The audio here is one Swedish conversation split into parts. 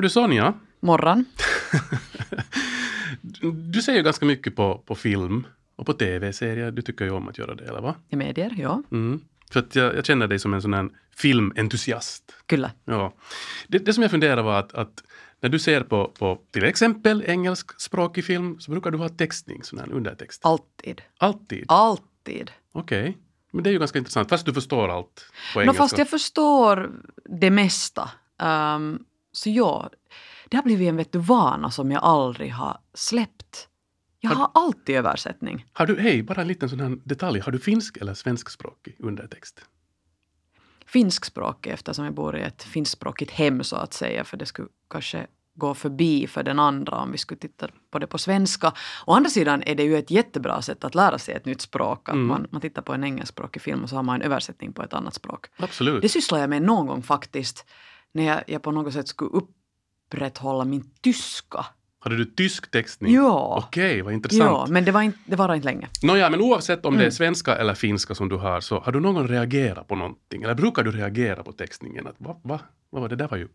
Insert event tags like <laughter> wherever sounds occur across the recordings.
Hör du Sonja? Morgon. <laughs> du ser ju ganska mycket på, på film och på tv-serier. Du tycker ju om att göra det, eller va? I medier, ja. Mm. För att jag, jag känner dig som en sån här filmentusiast. Kyllä. Ja. Det, det som jag funderar var att, att när du ser på, på till exempel engelskspråkig film så brukar du ha textning, sån här undertext. Alltid. Alltid? Alltid. Okej. Okay. Men det är ju ganska intressant, fast du förstår allt på engelska. No, fast jag förstår det mesta. Um, så ja, det har blivit en vet du, vana som jag aldrig har släppt. Jag har, har alltid översättning. Har du, hej, bara en liten sån här detalj. Har du finsk eller svenskspråkig undertext? Finskspråkig eftersom jag bor i ett finskspråkigt hem så att säga. För det skulle kanske gå förbi för den andra om vi skulle titta på det på svenska. Å andra sidan är det ju ett jättebra sätt att lära sig ett nytt språk. Att mm. man, man tittar på en engelskspråkig film och så har man en översättning på ett annat språk. Absolut. Det sysslar jag med någon gång faktiskt. När jag, jag på något sätt skulle upprätthålla min tyska. Hade du tysk textning? Ja. Okej, vad intressant. Ja, men det var, inte, det var inte länge. Nåja, men oavsett om mm. det är mm. svenska eller finska som du har, så har du någon reagerat på någonting? Eller brukar du reagera på textningen? Att, va, va, va, det där var ju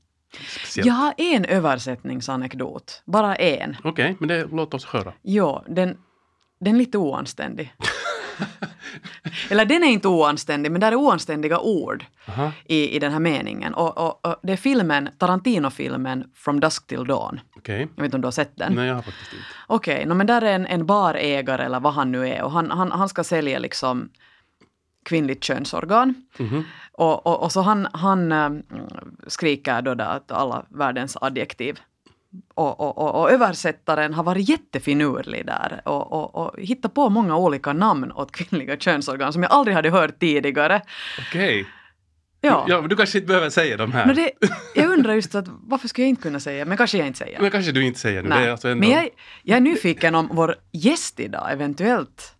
speciellt. Jag har en översättningsanekdot. Bara en. Okej, men det, låt oss höra. Ja, den, den är lite oanständig. <laughs> Eller den är inte oanständig, men det är oanständiga ord i, i den här meningen. Och, och, och det är filmen, Tarantino-filmen From Dusk Till Dawn. Okay. Jag vet inte om du har sett den? Nej, jag har faktiskt inte. Okej, okay, no, men där är en, en barägare eller vad han nu är och han, han, han ska sälja liksom kvinnligt könsorgan. Mm -hmm. och, och, och, så han, han äh, skriker då där att alla världens adjektiv och, och, och, översättaren har varit jättefinurlig där och, och, och hittat på många olika namn åt kvinnliga könsorgan som jag aldrig hade hört tidigare. Okej. Okay. Ja. ja, men du kanske inte behöver säga de här. Men det, jag undrar just att varför skulle jag inte kunna säga, men kanske jag inte säger. Men kanske du inte säger nu. Det är alltså ändå... Men jag, jag är nyfiken om vår gäst idag eventuellt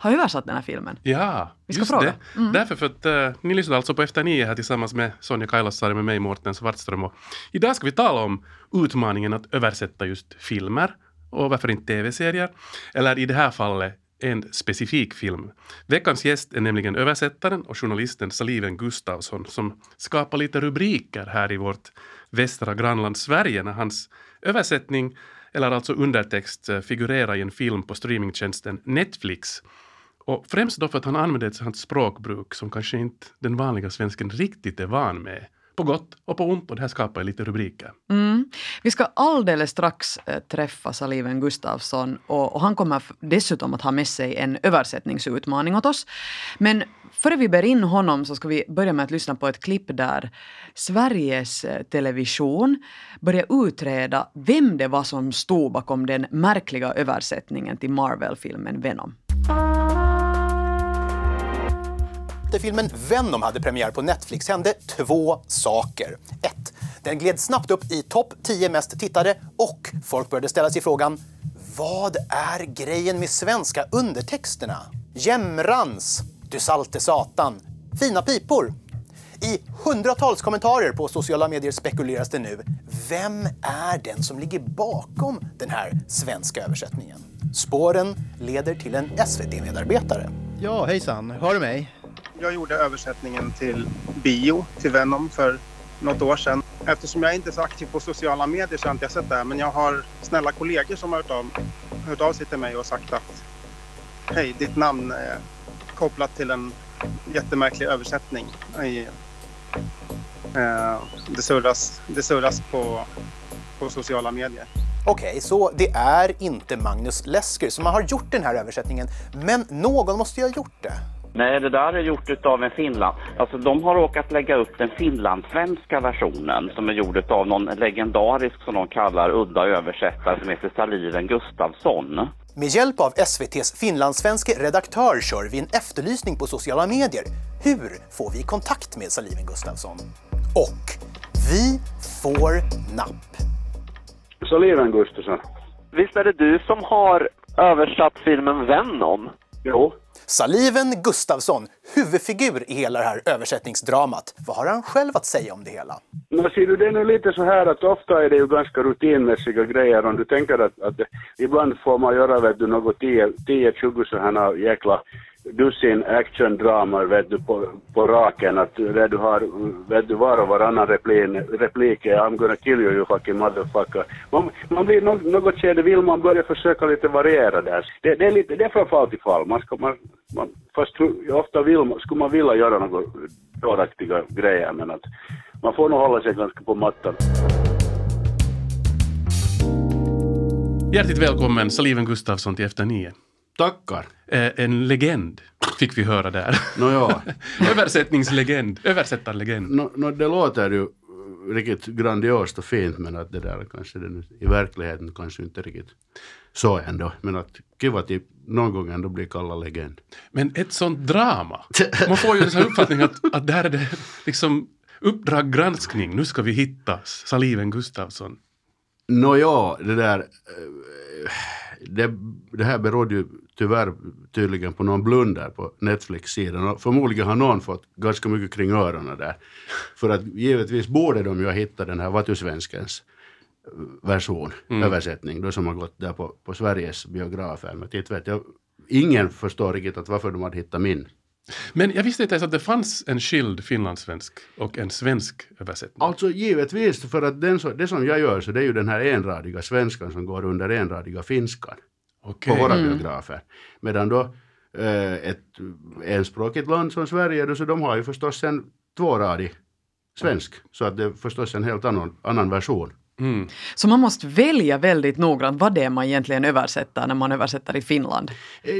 har översatt den här filmen. Ja, Vi ska just fråga. det. Mm. Därför för att uh, ni lyssnar alltså på Efter nio här tillsammans med Sonja Kailasari med mig, Mårten Svartström. Och idag ska vi tala om utmaningen att översätta just filmer och varför inte tv-serier. Eller i det här fallet en specifik film. Veckans gäst är nämligen översättaren och journalisten Saliven Gustafsson som skapar lite rubriker här i vårt västra grannland Sverige när hans översättning eller alltså undertext eh, figurerar i en film på streamingtjänsten Netflix och främst då för att han använder ett sånt språkbruk som kanske inte den vanliga svensken riktigt är van med. På gott och på ont och det här skapar lite rubriker. Mm. Vi ska alldeles strax eh, träffa Saliven Gustafsson och, och, han kommer dessutom att ha med sig en översättningsutmaning åt oss. Men före vi ber in honom så ska vi börja med att lyssna på ett klipp där Sveriges eh, Television börjar utreda vem det var som stod bakom den märkliga översättningen till Marvel-filmen Venom. När filmen Venom hade premiär på Netflix hände två saker. 1. Den gled snabbt upp i topp 10 mest tittade och folk började ställa sig frågan vad är grejen med svenska undertexterna? Jämrans, du salte satan, fina pipor. I hundratals kommentarer på sociala medier spekuleras det nu. Vem är den som ligger bakom den här svenska översättningen? Spåren leder till en SVT-medarbetare. Ja, hejsan. Hör du mig? Jag gjorde översättningen till bio, till Venom, för något år sedan. Eftersom jag inte är så aktiv på sociala medier så har jag inte sett det här. Men jag har snälla kollegor som har hört av, hört av sig till mig och sagt att hej, ditt namn är kopplat till en jättemärklig översättning. I, eh, det surras, det surras på, på sociala medier. Okej, okay, så det är inte Magnus Lesker som har gjort den här översättningen. Men någon måste ju ha gjort det. Nej, det där är gjort av en Finland. Alltså de har råkat lägga upp den finlandssvenska versionen som är gjord av någon legendarisk, som de kallar, udda översättare som heter Saliven Gustafsson. Med hjälp av SVTs finlandssvenske redaktör kör vi en efterlysning på sociala medier. Hur får vi kontakt med Saliven Gustafsson? Och vi får napp. Saliven Gustafsson. Visst är det du som har översatt filmen Venom? Jo. Saliven Gustafsson, huvudfigur i hela det här översättningsdramat. Vad har han själv att säga om det hela? Men ser du, det är nu lite så här att ofta är det ju ganska rutinmässiga grejer. Om du tänker att, att ibland får man göra vet du, något 10-20 sådana jäkla dussin actiondramer vet du på, på raken att vet, du har vet du var och varannan replik, replik är I'm gonna kill you you fucking motherfucker. Man, man blir no, något skede vill man börja försöka lite variera där. Det, det är lite, det är från fall till fall. Man ska, man, man, fast ofta vill man, skulle man vilja göra något dåraktiga grejer men att man får nog hålla sig ganska på mattan. Hjärtligt välkommen Saliven Gustafsson till Efter nio. Tackar. Eh, en legend fick vi höra där. Nåja. <laughs> Översättningslegend, översättarlegend. No, no, det låter ju riktigt grandiost och fint men att det där kanske det, i verkligheten kanske inte riktigt så ändå. Men att kiva att någon gång ändå blir kallad legend. Men ett sånt drama. Man får ju en sån uppfattning att, att där är det liksom Uppdrag granskning, nu ska vi hitta Saliven Gustafsson. Nåja, det där... Det, det här berodde ju tyvärr tydligen på någon blunder på Netflix-sidan och förmodligen har någon fått ganska mycket kring öronen där. För att givetvis borde de ju ha hittat den här Vatusvenskens version, mm. översättning, då som har gått där på, på Sveriges biografer. Men titt vet jag, ingen förstår riktigt att varför de hade hittat min men jag visste inte ens att det fanns en skild finlandssvensk och en svensk översättning. Alltså givetvis, för att den, det som jag gör så det är ju den här enradiga svenskan som går under enradiga finskan okay. på våra mm. biografer. Medan då eh, ett enspråkigt land som Sverige, då, så de har ju förstås en tvåradig svensk. Så att det är förstås en helt annan, annan version. Mm. Så man måste välja väldigt noggrant vad det är man egentligen översätter när man översätter i Finland? Eh,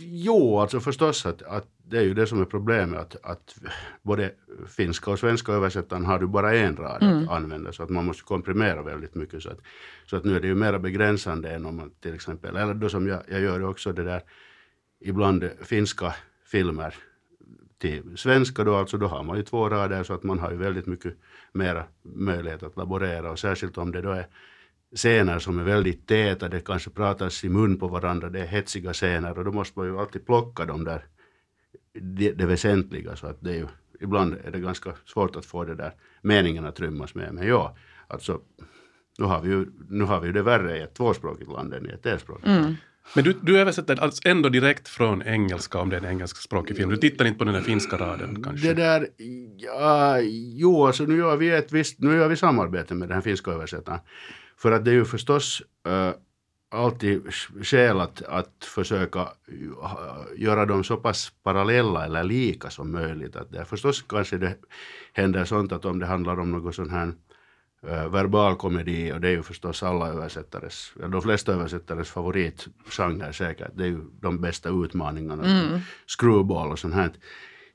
jo, alltså förstås att, att det är ju det som är problemet att, att både finska och svenska översättaren har du bara en rad mm. att använda så att man måste komprimera väldigt mycket. Så att, så att nu är det ju mera begränsande än om man till exempel, eller då som jag, jag gör också det där ibland finska filmer till svenska då, alltså då har man ju två rader så att man har ju väldigt mycket mera möjlighet att laborera och särskilt om det då är scener som är väldigt täta, det kanske pratas i mun på varandra, det är hetsiga scener och då måste man ju alltid plocka de där det, det väsentliga så att det är ju, ibland är det ganska svårt att få det där meningen att rymmas med. Men ja, alltså nu har vi ju, nu har vi ju det värre i ett tvåspråkigt land än i ett enspråkigt mm. Men du, du översätter alltså ändå direkt från engelska om det är en engelskspråkig film? Du tittar inte på den där finska raden kanske? Det där, ja, jo alltså nu gör vi ett visst, nu gör vi samarbete med den här finska översättaren. För att det är ju förstås uh, alltid skäl att, att försöka göra dem så pass parallella eller lika som möjligt. Att det, förstås kanske det händer sånt att om det handlar om något sån här verbal komedi och det är ju förstås alla översättares, de flesta översättares favoritgenre säkert. Det är ju de bästa utmaningarna. Mm. Screwball och sånt här.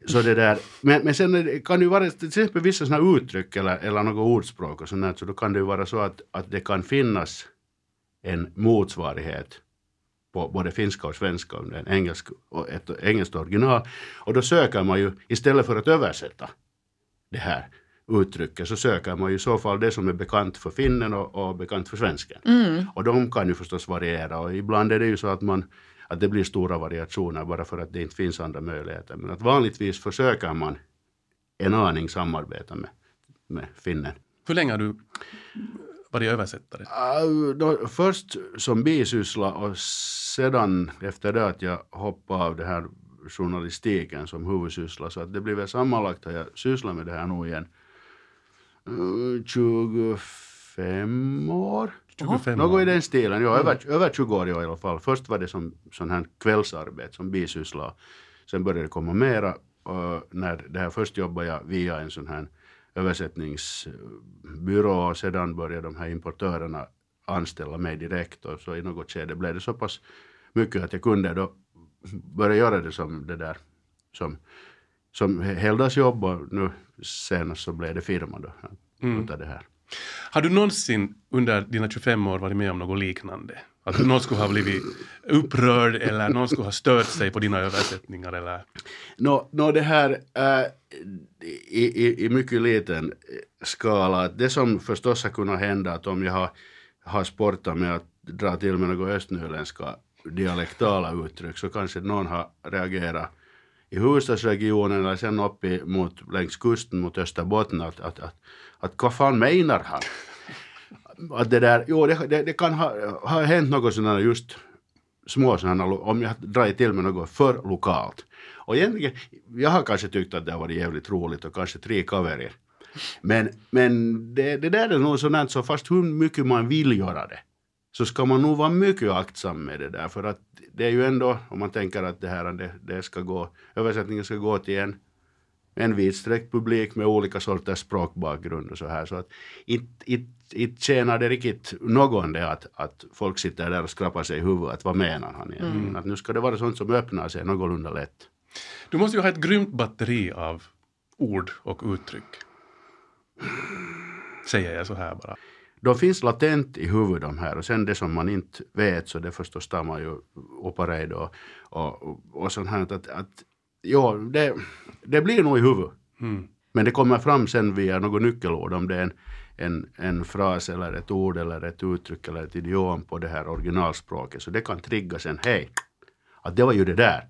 Så det där, men, men sen kan det ju vara till exempel vissa sådana uttryck eller, eller något ordspråk och sånt här, så då kan det ju vara så att, att det kan finnas en motsvarighet på både finska och svenska en engelsk, ett engelskt original. Och då söker man ju, istället för att översätta det här uttrycket, så söker man ju i så fall det som är bekant för finnen och, och bekant för svensken. Mm. Och de kan ju förstås variera och ibland är det ju så att man att det blir stora variationer bara för att det inte finns andra möjligheter. Men att vanligtvis försöker man en aning samarbeta med, med finnen. Hur länge har du varit översättare? Uh, då, först som bisyssla och sedan efter det att jag hoppade av det här journalistiken som huvudsyssla. Så att det blir väl sammanlagt har jag sysslat med det här nog igen 25 år. 25 Något i den stilen, ja, mm. över, över 20 år i alla fall. Först var det som sån här kvällsarbete, som bisyssla. Sen började det komma mera. Och när det här först jobbade jag via en sån här översättningsbyrå och sedan började de här importörerna anställa mig direkt och så i något skede blev det så pass mycket att jag kunde då börja göra det som det där som, som heldagsjobb och nu senast så blev det firma då. Mm. Det här. Har du någonsin under dina 25 år varit med om något liknande? Att någon skulle ha blivit upprörd eller någon skulle ha stört sig på dina översättningar eller? No, no, det här äh, i, i, i mycket liten skala. Det som förstås har kunnat hända att om jag har, har sportat med att dra till med några östnyländska dialektala uttryck så kanske någon har reagerat i huvudstadsregionen eller sen uppe mot, längs kusten mot Österbotten att, att, att, att vad fan menar han? <laughs> Att det där, jo det, det, det kan ha, ha hänt något sådant just små sådana, om jag dragit till med något för lokalt. Och egentligen, jag har kanske tyckt att det har varit jävligt roligt och kanske tre kaverier. Men, men det, det där är nog sådant så fast hur mycket man vill göra det så ska man nog vara mycket aktsam med det där för att det är ju ändå, om man tänker att det här det, det ska gå, översättningen ska gå till en, en vidsträckt publik med olika sorters språkbakgrund och så här så att inte tjänar det riktigt någon det att, att folk sitter där och skrapar sig i huvudet att vad menar han egentligen? Att nu ska det vara sånt som öppnar sig någorlunda lätt. Du måste ju ha ett grymt batteri av ord och uttryck. Säger jag så här bara. De finns latent i huvudet de här och sen det som man inte vet så det förstås tar man ju opereid och, och, och, och sånt här att, att ja, det, det blir nog i huvudet. Mm. Men det kommer fram sen via något nyckelord om det är en, en, en fras eller ett ord eller ett uttryck eller ett idiom på det här originalspråket så det kan trigga sen, hej, att det var ju det där.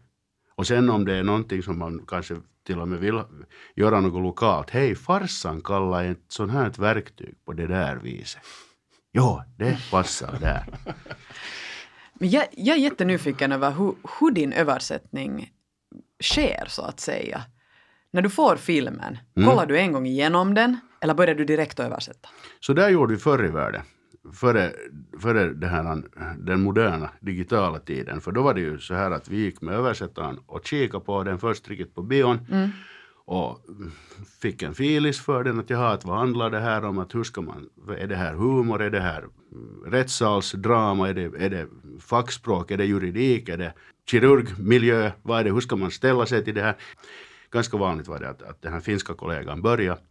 Och sen om det är någonting som man kanske till och med vill göra något lokalt. Hej, farsan kallar ett sånt här ett verktyg på det där viset. Jo, det passar där. <laughs> Men jag, jag är jättenyfiken över hur, hur din översättning sker så att säga. När du får filmen, Mm. kollar du en gång igenom den eller börjar du direkt att översätta? Så där gjorde vi förr i världen. Före, före det här, den moderna digitala tiden. För då var det ju så här att vi gick med översättaren och kikade på den först riktigt på bion. Och fick en filis för den att jaha, att vad handlar det här om? Att hur ska man, är det här humor? Är det här mm, rättssalsdrama? Är det, är det fackspråk? Är det juridik? Är det kirurgmiljö? Vad är det? Hur ska man ställa sig till det här? Ganska vanligt var det att, att den här finska kollegan började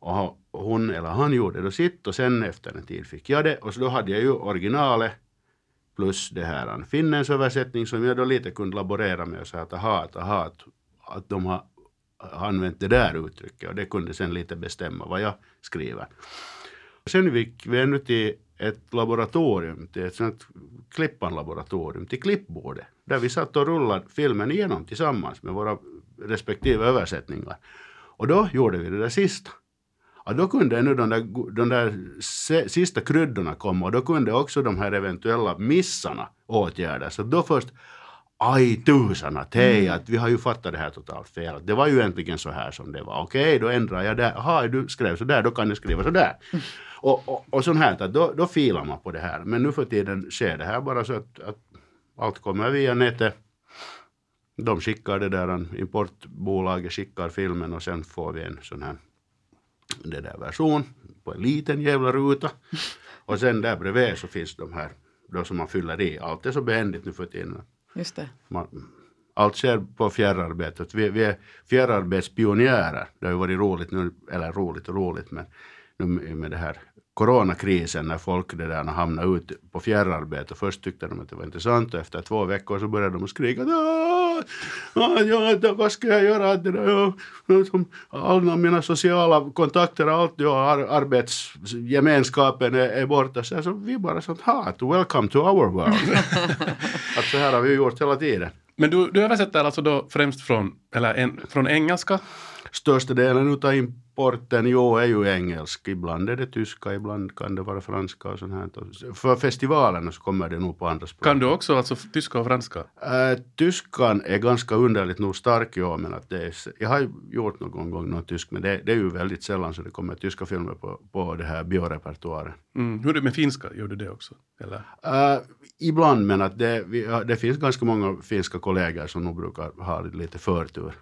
och hon eller han gjorde då sitt och sen efter en tid fick jag det och så då hade jag ju originalet plus det här finnens översättning som jag då lite kunde laborera med och säga att aha, att, aha, att, att de har använt det där uttrycket och det kunde sen lite bestämma vad jag skriver. Sen gick vi ännu till ett laboratorium, till ett sånt Klippan-laboratorium, till klippbordet, där vi satt och rullade filmen igenom tillsammans med våra respektive översättningar. Och då gjorde vi det där sista. Ja, då kunde nu de där, de där sista kryddorna komma och då kunde också de här eventuella missarna åtgärdas. Så då först, aj tusan att hej, att vi har ju fattat det här totalt fel. Det var ju egentligen så här som det var. Okej, då ändrar jag det. Jaha, du skrev så där, då kan jag skriva så där. Och, och, och sånt här, att då, då filar man på det här. Men nu för tiden sker det här bara så att, att allt kommer via nätet. De skickar det där, importbolaget skickar filmen och sen får vi en sån här det där version på en liten jävla ruta. <laughs> Och sen där bredvid så finns de här då som man fyller i. Allt är så behändigt nu för tiden. Just det. Man, allt sker på fjärrarbetet. Vi, vi är fjärrarbetspionjärer. Det har ju varit roligt nu, eller roligt och roligt, men nu med det här coronakrisen när folk det där hamnade ut på fjärrarbete. Först tyckte de att det var intressant och efter två veckor så började de skrika "Ah, ah, <laughs> ja, vad ska jag göra? Alla mina sociala kontakter, allt, ja, ar, arbetsgemenskapen är, är borta. Så alltså, vi bara så att, welcome to our world. att så här har vi gjort hela tiden. Men du, du översätter alltså då främst från, eller en, från engelska? Största delen utav importen jo, är ju engelsk. Ibland är det tyska, ibland kan det vara franska och sånt här. För festivalerna så kommer det nog på andra språk. Kan du också alltså tyska och franska? Äh, tyskan är ganska underligt nog stark, ja, men att det är, jag har gjort någon gång någon tysk, men det, det är ju väldigt sällan så det kommer tyska filmer på, på det här biorepertoaren. Mm. Hur är det med finska? Gör du det också? Eller? Äh, ibland, men att det, vi, det finns ganska många finska kollegor som nog brukar ha lite förtur.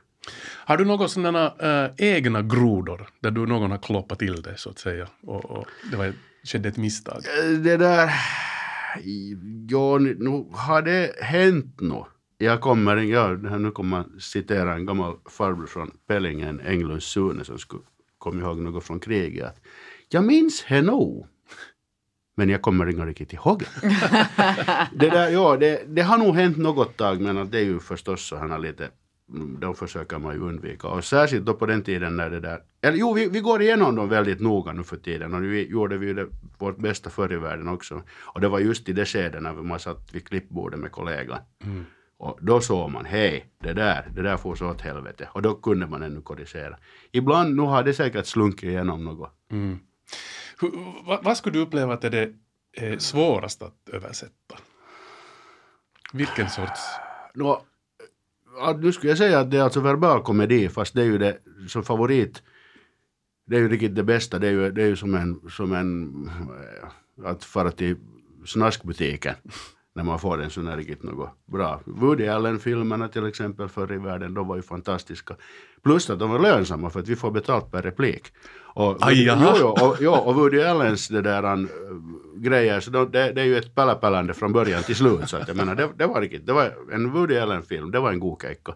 Har du några sådana äh, egna grodor där du någon har kloppat till det så att säga och, och det var, skedde ett misstag? Äh, Det där, ja, nu har det hänt nå. Jag kommer, ja, nu kommer man citera en gammal farbror från Pellingen, Englunds Sune, som skulle komma ihåg något från kriget. Att, jag minns det nog. Men jag kommer inte riktigt ihåg det. <laughs> det, där, ja, det, det har nog hänt något tag, men att det är ju förstås så här lite de försöker man ju undvika. Och särskilt då på den tiden när det där... Eller jo, vi, vi går igenom dem väldigt noga nu för tiden. Och vi gjorde vi ju det, vårt bästa förr i världen också. Och det var just i det skedet när man satt vid klippbordet med kollegan. Och då såg man, hej, det där, det där får så åt helvete. Och då kunde man ännu korrigera. Ibland, nu har det säkert slunkit igenom något. Mm. Hur, vad, vad skulle du uppleva att är det eh, svårast att översätta? Vilken sorts? Nå, nu skulle jag säga att det är alltså verbal komedi fast det är ju det som favorit. Det är ju riktigt det bästa. Det är ju, det är ju som en, som en eh, att fara till snaskbutiken när man får en sån här riktigt något bra. Woody Allen-filmerna till exempel förr i världen, de var ju fantastiska. Plus att de var lönsamma för att vi får betalt per replik. Och, Aj, jo, jo, och, jo, och Woody Allens det där han, grejer, så de, det, det är ju ett pälläpällande från början till slut. Så att jag menar, det, det var riktigt, det var en Woody Allen-film, det var en god keikka.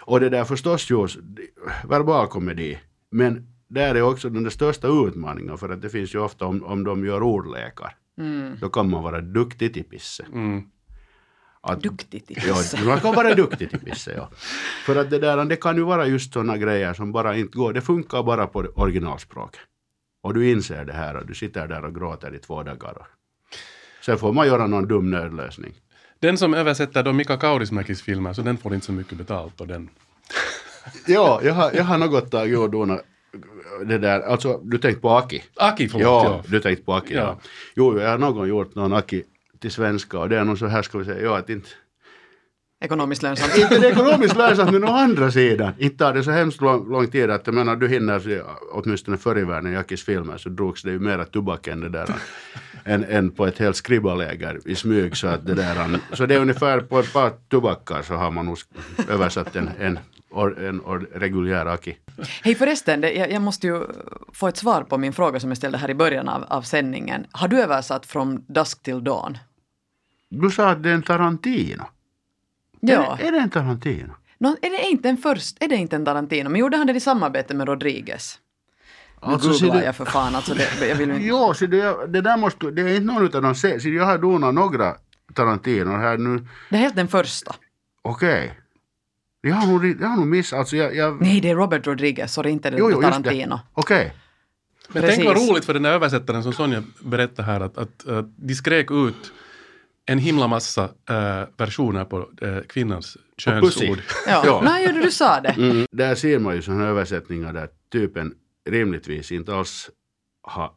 Och det där förstås ju verbal komedi, men där är också den största utmaningen för att det finns ju ofta om, om de gör ordlekar. Då kan man vara duktig till pisse. Mm. Att, Duktig till Ja, pisse. man kan vara duktig till pisse, ja. För att det där, det kan ju vara just sådana grejer som bara inte går. Det funkar bara på originalspråket. Och du inser det här och du sitter där och gråter i två dagar. och- Sen får man göra någon dum nödlösning. Den som översätter då Mika Kaurismäkis filmer, så den får inte så mycket betalt på den. Ja, jag har, jag har något och donat det där, alltså du tänkte på Aki? Aki, förlåt. Ja, ja. du tänkte på Aki. Ja. Ja. Jo, jag har någon gång gjort någon Aki till svenska och det är nog så här ska vi säga, ja att inte Ekonomiskt lönsamt. inte det är ekonomiskt lönsamt men å andra sidan inte tar det så hemskt lång, lång tid att jag menar du hinner se, åtminstone förr i världen i Akis filmer så drogs det ju mera tobak än det där än, än på ett helt skribbaläger i smyg så att det där så det är ungefär på ett par tobackar så har man nog översatt en, en, or, en or, reguljär Aki. Hej förresten, det, jag, jag måste ju få ett svar på min fråga som jag ställde här i början av, av sändningen. Har du översatt från dusk till dawn? Du sa att det är en Tarantino. Ja. Är, är det en Tarantino? Nå, är det inte en först, är det inte en Tarantino? Men gjorde han det i samarbete med Rodriguez? Nu Alltså, googlar jag för fan, alltså det, jag vill inte... Jo, så det, det där måste, det är inte någon utav de så jag har donat några Tarantino här nu. Det är helt den första. Okej. Jag har nog, jag har nog missat, alltså jag, jag Nej, det är Robert Rodriguez, inte det Jo, jo, just Tarantino. det. Okej. Men tänk vad roligt för den där översättaren som Sonja berättade här att, att, att de skrek ut en himla massa eh, versioner på eh, kvinnans könsord. Ja, Ja. Nej, du sa det. Mm, där ser man ju sådana översättningar där typen rimligtvis inte alls har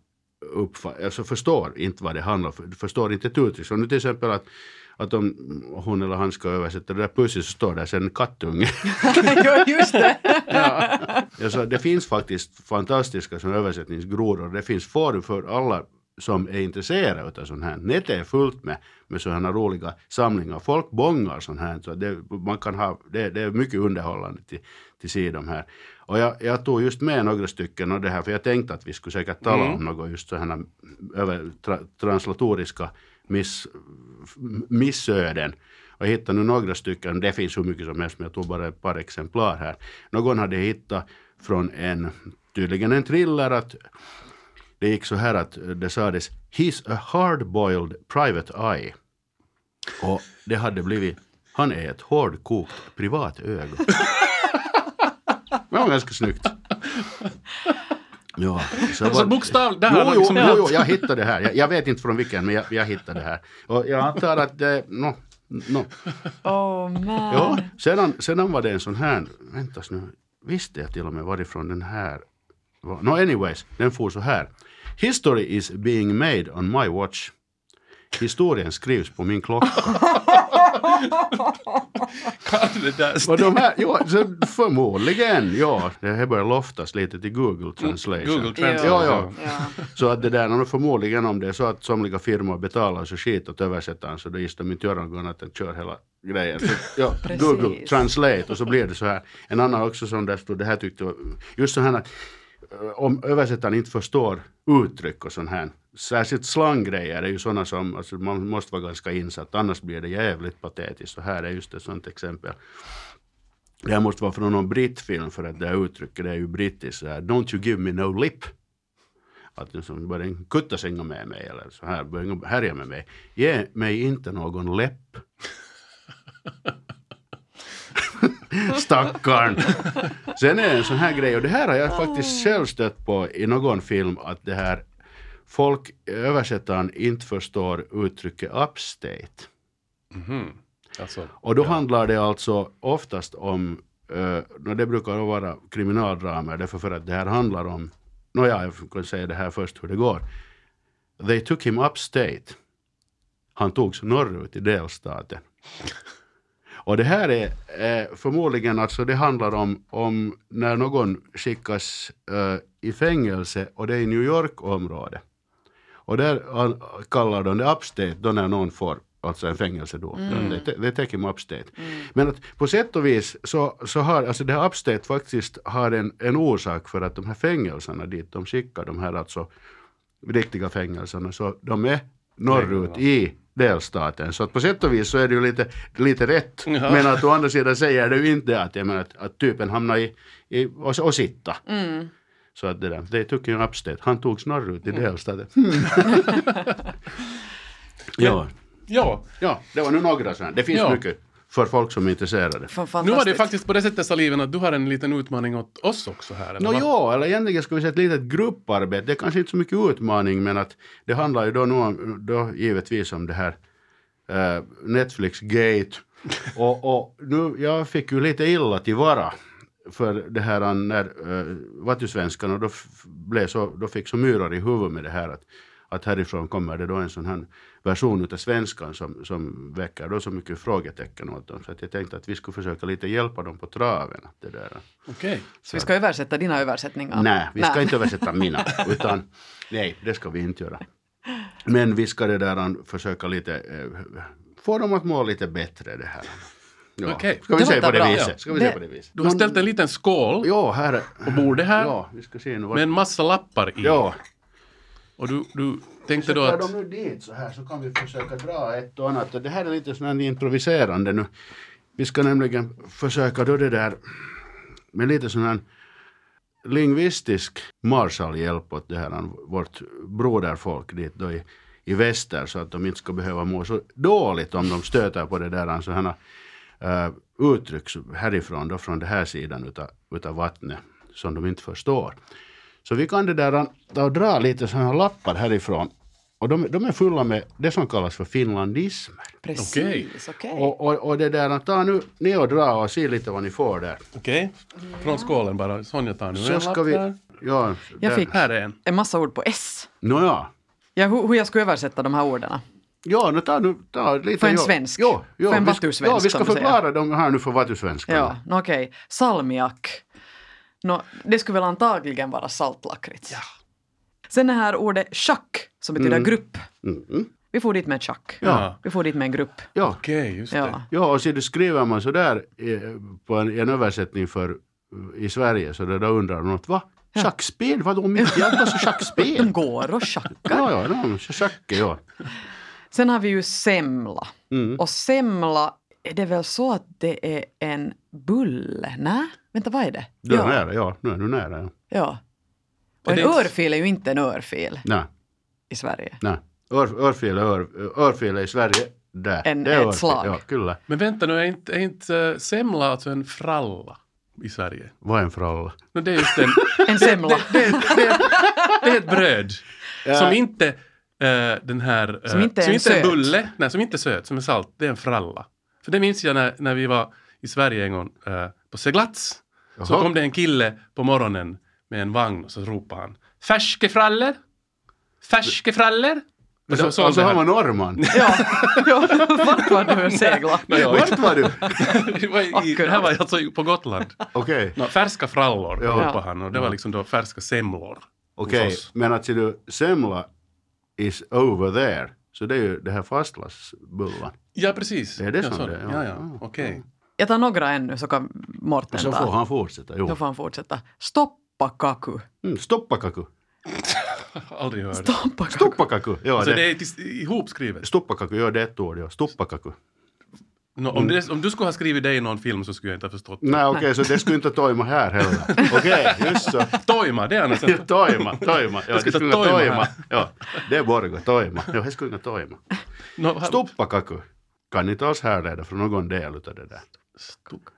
uppfatt, alltså förstår inte vad det handlar om, förstår inte ett uttryck. Så nu till exempel att, att om hon eller han ska översätta det där pussy så står där sen en kattunge. <laughs> jo, just det. Ja, så det finns faktiskt fantastiska som översättningsgrodor. Det finns forum för alla som är intresserade av sånt här. Nätet är fullt med, med sådana roliga samlingar. Folk bångar sånt här. Så det, man kan ha, det, det är mycket underhållande till, till sidan här. Och jag, jag tog just med några stycken av det här för jag tänkte att vi skulle säkert tala om något just sådana över, tra, translatoriska miss, missöden. Och jag hittade nu några stycken, det finns hur mycket som helst men jag tog bara ett par exemplar här. Någon hade hittat från en, tydligen en thriller att det gick så här att det sades He's a hard-boiled private eye. Och det hade blivit Han är ett hårdkokt privatöga. <laughs> Det var ganska snyggt. Ja, så Alltså var- bokstav, där Jo, liksom... jo, jo, jag hittade det här. Jag, jag vet inte från vilken, men jag, jag hittade det här. Och jag antar att det, no, no. Oh man. Ja, sedan, sedan var det en sån här, väntas nu, visste jag till och med varifrån den här var. No anyways, den får så här. History is being made on my watch. Historien skrivs på min klocka. <laughs> Kan det där Och de här, ja, så förmodligen, ja, det här börjar loftas lite till Google Translation. Google Translate. Ja, ja. Ja. Så att det där, förmodligen om det är så att somliga firmor betalar så skit åt översättaren så då gissar de inte göra något annat än kör hela grejen. Så, ja, <laughs> Precis. Google Translate och så blir det så här. En annan också som där stod, det här tyckte jag, just så här att Eh, om översättaren inte förstår uttryck och sånt här, särskilt slanggrejer är ju sådana som, alltså man måste vara ganska insatt, annars blir det jävligt patetiskt. Och här är just ett sånt exempel. Det här måste vara från någon brittfilm för att det här uttrycket det är ju brittiskt. så här, Don't you give me no lip. Att liksom börja en kuttasänga med mig eller så här, börja härja med mig. Ge mig inte någon läpp. <laughs> <laughs> Stackarn. Sen är det en sån här grej, och det här har jag faktiskt själv stött på i någon film, att det här folk, översättaren, inte förstår uttrycket upstate. Mhm. Alltså, Och då handlar det alltså oftast om, uh, det brukar vara kriminaldramer, därför för att det här handlar om, nåja, jag kan säga det här först hur det går. They took him upstate. Han togs norrut i delstaten. Och det här är eh, förmodligen, alltså det handlar om, om när någon skickas eh, i fängelse och det är i New York-området. Och där kallar de det upstate då när någon får alltså en fängelsedom. Mm. Det, det take him upstate. Men att på sätt och vis så, så har alltså det här upstate faktiskt har en, en orsak för att de här fängelserna dit de skickar de här alltså riktiga fängelserna så de är norrut i delstaten. Så att på sätt och vis så är det ju lite, lite rätt. Ja. Men att å andra sidan säger det ju inte att, jag menar, att, att typen hamnar i, i och, och sitta. Mm. Så att det där, they took you upstate. Han togs norrut i Mm. delstaten. <laughs> ja. Ja, ja, det var nu några sådana. Det finns Ja. mycket för folk som är intresserade. Nu var det faktiskt på det sättet Saliven att du har en liten utmaning åt oss också här. eller vad? ja, eller egentligen ska vi säga ett litet grupparbete. Det är kanske inte så mycket utmaning men att det handlar ju då, om, då givetvis om det här eh, Netflix Gate. <laughs> och, och nu, jag fick ju lite illa till vara för det här när uh, Vattusvenskarna då, f- blev så, då fick så myror i huvudet med det här att, att härifrån kommer det då en sån här version utav svenskan som, som väcker då så mycket frågetecken åt dem. Så att jag tänkte att vi skulle försöka lite hjälpa dem på traven. Att det där. Okej. Så vi ska översätta dina översättningar? Nej, vi ska inte översätta mina. <laughs> Utan, nej, det ska vi inte göra. Men vi ska det där an, försöka lite eh, få dem att må lite bättre det här. Ja. Okej. Ska vi på låter det bra. viset? Ska vi Det- säga på det viset? Du har ställt en liten skål Ja, här. på bordet här Ja, vi ska se nu. med en massa lappar i. Ja. Och du, du tänkte då att... de nu dit så här så kan vi försöka dra ett och annat. Det här är lite här improviserande nu. Vi ska nämligen försöka då det där med lite sån här lingvistisk Marshallhjälp åt det här, vårt broderfolk dit då i, i väster så att de inte ska behöva må så dåligt om de stöter på det där sådana uh, uttryck härifrån då från den här sidan utav, utav vattnet som de inte förstår. Så vi kan det där ta och dra lite sådana lappar härifrån. Och de, de är fulla med det som kallas för finlandismer. Precis, okej. Och, och, och det där, ta nu ni och dra och se lite vad ni får där. Okej. Från skålen bara. Sonja tar nu Så en ska lapp vi, där. ja, Jag där. fick Här är en. en massa ord på S. Nåja. Ja, hur, hur jag skulle översätta de här orden. Ja, nu ta nu, ta lite. För en svensk. Ja, ja, För en vi ska- vatusvensk, Ja, vi ska förklara dem här nu för vatusvenskarna. Ja, no, okej. Salmiak. Nå, det skulle väl antagligen vara saltlakrits. Ja. Sen det här ordet schack, som betyder grupp. Mm. Vi får dit med ett schack. Ja. Vi får dit med en grupp. Ja. Okej, just det. Ja. Ja, och så det skriver man så där eh, på en, en översättning för i Sverige så det då undrar de något, va? Schackspel? Vadå, <laughs> de inte hjälper så De schackspel? går och schackar. Ja, ja, de, schacke, ja. Sen har vi ju semla. Mm. Och semla, är det väl så att det är en bulle? Nej, vänta vad är det? Du är ja. nära, ja. Nu är du nära, ja. ja. Och Är en örfil är ju inte en örfil Nej, i Sverige. nej. Ör, örfil, ör, örfil i Sverige, där. En- det är ett örfil, slag. Ja, kyllä. Men vänta nu, är inte, är inte eh, semla alltså en fralla i Sverige? Vad är en fralla? No, det är just en... <laughs> En semla. det, det, det, det är ett bröd som inte eh, den här... eh, Som inte är som en inte är söt. bulle, nej, som inte är söt, som är salt. Det är en fralla. För det minns jag när, när vi var i Sverige en gång eh, på seglats. Så kom det en kille på morgonen med en vagn och så ropade han Färskefraller? Färskefraller? Och Så, så- så och så har man <laughs> ja, ja, <laughs> vart var du segla? Jag vet Vart var du? <laughs> Det var i- det här var alltså på Gotland. Okej. No, färska frallor Ja. ropade han och det var liksom då färska semlor. Okej, oss. men att ser du, semla is over there. Så det är ju det här fastlandsbullan. Ja, precis. Det är det ja, som så. det är, ja. Ja, ja. Ja. Okej. Jag tar några ännu så kan Morten Så ta. får han fortsätta. Jo. Då får han fortsätta. Stoppakaku. Mm, stoppakaku. <laughs> Aldrig hört. Stoppakaku. Stoppakaku. Ja, Alltså det, det är ihopskrivet. Stoppakaku, ja det är ett ord. Ja. Stoppakaku. No, om, det, om du skulle ha skrivit det i någon film så skulle jag inte ha förstått. det. Nej okej, så det skulle inte toima här heller. Okej, just så. <laughs> Toima, det är annars Ja, toima, toima. Ja, det skulle toima toima. Ja, det är Borgo, toima. Ja, det skulle toima. no, Stoppakaku kan inte alls härleda från någon del utav det där.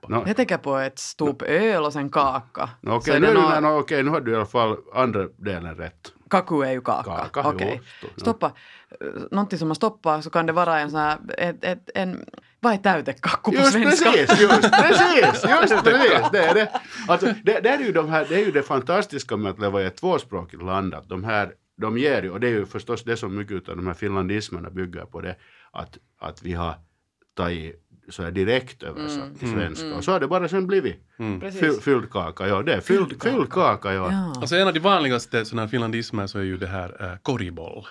No, Jag tänker på ett stop öl och sen kaka. no, okej, är nu, där, no, okej, nu har du i alla fall andra delen rätt. Kaku är ju kaka. Kaka, Okej. jo. Stoppa. Någonting som man stoppar så kan det vara en sån här, ett, ett, en, vad är täytekakku på Just svenska? precis, just precis, just <laughs> precis, det är det. Alltså, det, det, är ju de här, det är ju det fantastiska med att leva i ett tvåspråkigt land, att de här, de ger ju, och det är ju förstås det som mycket av de här finlandismerna bygger på det, att, att vi har tagit så här direkt översatt Mm. till Mm. svenska. Mm. Och så har det bara sen blivit Mm. Fyll, fylld kaka. Ja, det är fylld, Fylld kaka. fylld kaka. Ja. Ja. Alltså en av de vanligaste sådana här finlandismer så är ju det här äh, korriboll.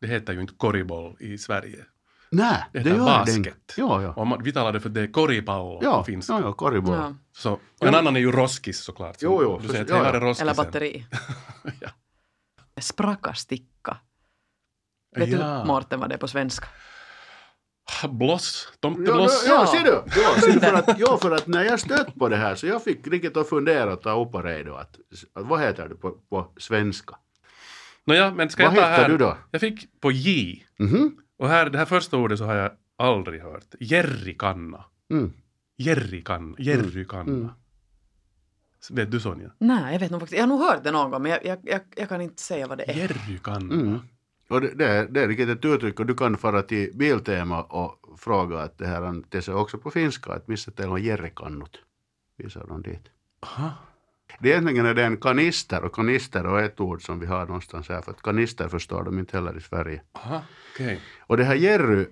Det heter ju inte korriboll i Sverige. Nej, Det det, gör basket. det. Ja, ja. Och man, vi talar det för det är koripallo på Ja, finska. ja, ja korriboll. Ja. Så, och en annan är ju roskis såklart. som Jo, jo, du säger att ja, ja. är roskisen. Eller batteri. <laughs> Ja. Sprakasticka. Vet Ja. du, Mårten, vad det är på svenska? Ja, tomtebloss. ja, Ja. ser du? Ja, ser du för, att, ja, för att när jag stött på det här så jag fick riktigt att fundera och ta upp på redo att, att vad heter det på, på svenska? Nåja, men ska Vad jag ta här? du då? Jag fick på J. Mhm. Och här, det här första ordet så har jag aldrig hört. Jerrykanna. Mm. Jerrykanna. Jerrykanna. Mm. Vet du Sonja? Nej, jag vet nog faktiskt. Jag har nog hört det någon gång, men jag, jag, jag, jag kan inte säga vad det är. Jerrykanna. Mm. Och det, det, det är riktigt ett uttryck och du kan fara till Biltema och fråga att det här det är också på finska att missä teillä on jerrikannut. Visar de dit. Aha. Det egentligen är det en kanister och kanister är ett ord som vi har någonstans här för att kanister förstår de inte heller i Sverige. Aha. Okej. Och det här Jerry,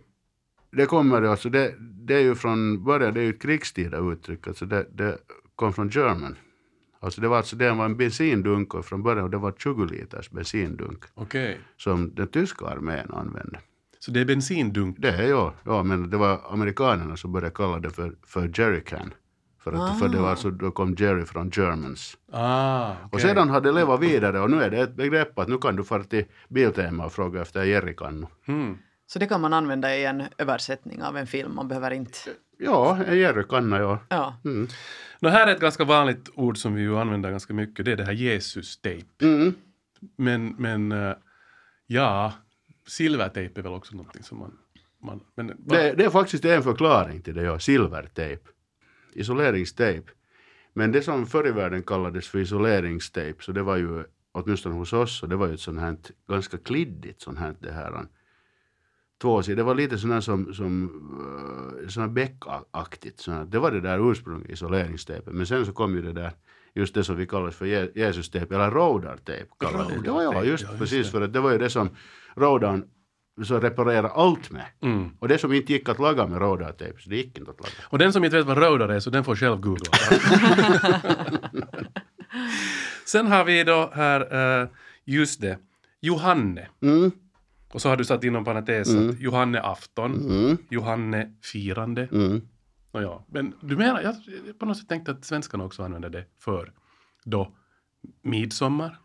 det kommer alltså, det, det är ju från början, det är ju ett krigstida uttryck, alltså det, det kom från German. Alltså det var alltså det var en bensindunk och från början det var 20 liters bensindunk Okej. som den tyska armén använde. Så det är bensindunk. Det är ja, ja men det var amerikanerna som började kalla det för, för jerrycan. För, att, för det var alltså, då kom Jerry från Germans. Ah, Och okej. sedan har det levat vidare och nu är det ett begrepp att nu kan du fara till Biltema och fråga efter jerrykannu. Mm. Så det kan man använda i en översättning av en film. Man behöver inte... Ja, en jerrykanna ja. Ja. Mm. Nå, här är ett ganska vanligt ord som vi ju använder ganska mycket. Det är det här Jesus-tejp. Mm. Men, men eh, ja, silvertejp är väl också någonting som man... man men, Det, det är faktiskt en förklaring till det, ja. Silvertejp. Isoleringstejp. Men det som förr i världen kallades för isoleringstejp, så det var ju åtminstone hos oss, så det var ju ett sånt här ganska kliddigt sånt här det här tvåsidigt. Det var lite här som, som sån här bäckaktigt. Sån här. Det var det där ursprungliga isoleringstejpet. Men sen så kom ju det där, just det som vi kallar för Je- Jesus-tejp, eller rodartejp kallade det. Ja, ja, just ja, just precis. det. För att det var ju det som rodan så reparera allt med. Mm. Och det som inte gick att laga med rodartejp, så det gick inte att laga. Och den som inte vet vad roadar är, så den får själv googla. <laughs> Sen har vi då här, eh, just det, Johanne. Mm, Och så har du satt inom parentes att Johanne afton, mm, Johanne firande. mm. Nåja, men du menar, jag på något sätt tänkte att svenskarna också använder det för då midsommar.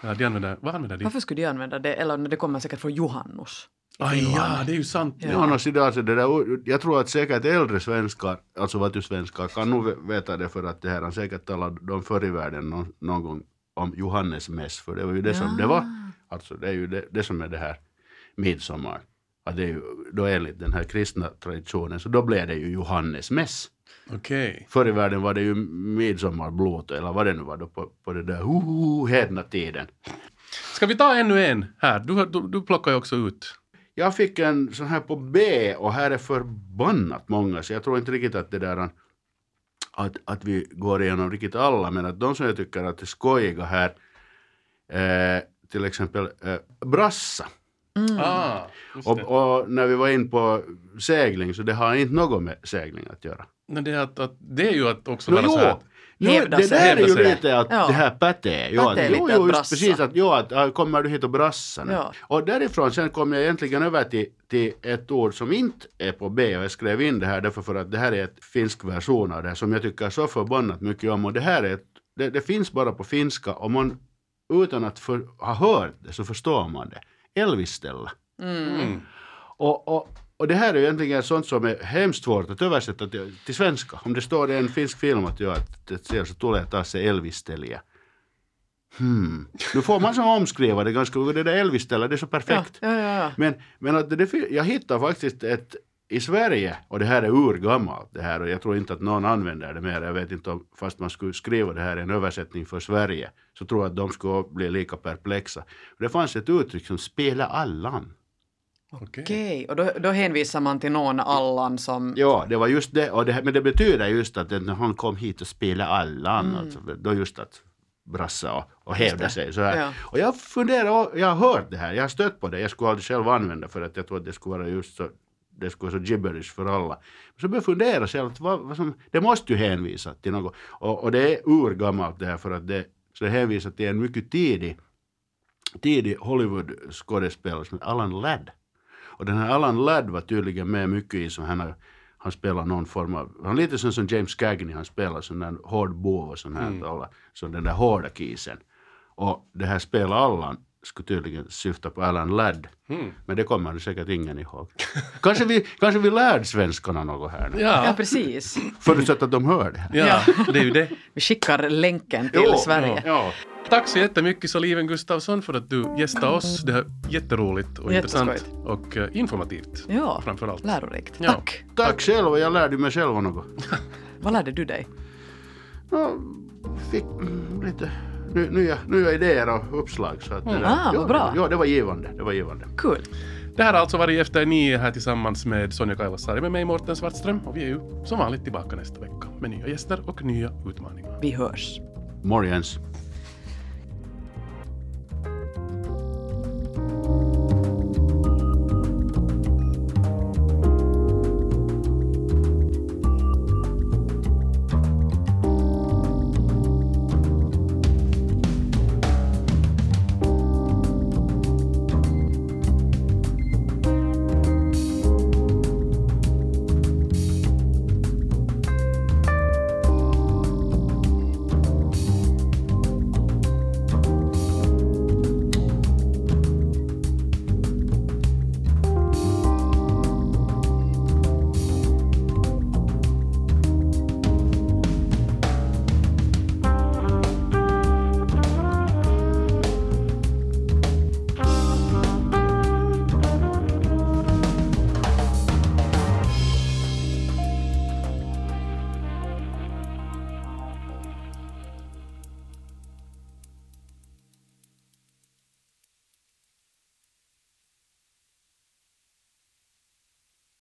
Ja, de använder, vad använder de? Varför skulle de använda det? Eller det kommer säkert från Johannus. Aj, ja, det är ju sant. Ja. Ja, annars idag, så det där, jag tror att säkert äldre svenskar, alltså vatusvenskar, kan nog veta det för att det här han säkert talade de förr i världen någon, någon gång om Johannes mäss, för det var ju det som det var. Alltså det är ju det, det som är det här midsommar. Att det är ju, då enligt den här kristna traditionen, så då blev det ju Johannes mäss. Okej. Förr i världen var det ju midsommarblot eller vad det nu var då på, på det där uh, hedna tiden. Ska vi ta ännu en här? Du, du, du plockar ju också ut. Jag fick en sån här på B och här är förbannat många så jag tror inte riktigt att det där att, att vi går igenom riktigt alla men att de som jag tycker att är skojiga här eh, till exempel eh, brassa. Ah, just Och, och när vi var in på segling så det har inte något med segling att göra. Men det, är att, att, det är ju att också vara så här jo, att, jo, det sig. där är ju lite att Ja. det här pätee. Jo, lite jo, jo, just precis att, jo, att äh, kommer du hit och brassa nu? Ja. Och därifrån sen kom jag egentligen över till, till ett ord som inte är på B och jag skrev in det här därför för att det här är ett finsk version av det här som jag tycker så förbannat mycket om och det här är ett, det, det finns bara på finska och man utan att för, ha hört det så förstår man det. Elviställa. mm. Och, och, och det här är ju egentligen sånt som är hemskt svårt att översätta till, till svenska. Om det står i en finsk film att, ja, att det ser så tulee taas se Elvis-tälje. Hmm. Nu får man som omskriva det ganska, det där Elvis-ställe, det är så perfekt. ja, ja. ja. Men, men att det, jag hittar faktiskt ett i Sverige, och det här är urgammalt det här och jag tror inte att någon använder det mer. Jag vet inte om, fast man skulle skriva det här i en översättning för Sverige, så tror jag att de skulle bli lika perplexa. Det fanns ett uttryck som spela allan. Okej. Okej, och då, då hänvisar man till någon Allan som... Ja, det var just det. Och det men det betyder just att när han kom hit och spelade Allan, alltså, då just att brassa och, och hävda sig så här. Ja. Och jag funderar, och jag har hört det här, jag har stött på det, jag skulle aldrig själv använda för att jag tror att det skulle vara just så det skulle vara så gibberish för alla. Så började jag fundera själv, att vad, vad som, det måste ju hänvisa till något. Och, och det är urgammalt det här för att det, så det hänvisar till en mycket tidig, tidig Hollywood-skådespelare som Alan Ladd. Och den här Alan Ladd var tydligen med mycket i som han han spelar någon form av, han är lite sån som James Cagney, han spelar sån där hård bov och sån här, Mm. alla, så den där hårda kisen. Och det här spela Allan skulle tydligen syfta på Alan Ladd. Mm. Men det kommer nu säkert ingen ihåg. kanske, vi, kanske vi lärde svenskarna något här nu. Ja, Ja, precis. Förutsatt att de hör det här. ja, det är ju det. Vi skickar länken till Jo, Sverige. Ja. Tack så jättemycket Soliven Gustafsson för att du gästade oss. Det är jätteroligt och intressant och eh, informativt Ja, framför allt. lärorikt. Ja. Tack. Tack själv, jag lärde mig själv något. Vad lärde du dig? Ja, fick lite ny- nya, nya idéer och uppslag. Så att det, där- Ah, ja, bra. Ja, det var givande. Det var givande. Kul. Det här har alltså varit Efter nio här tillsammans med Sonja Kailasari med mig Mårten Svartström och vi är ju som vanligt tillbaka nästa vecka med nya gäster och nya utmaningar. Vi hörs. Morgens.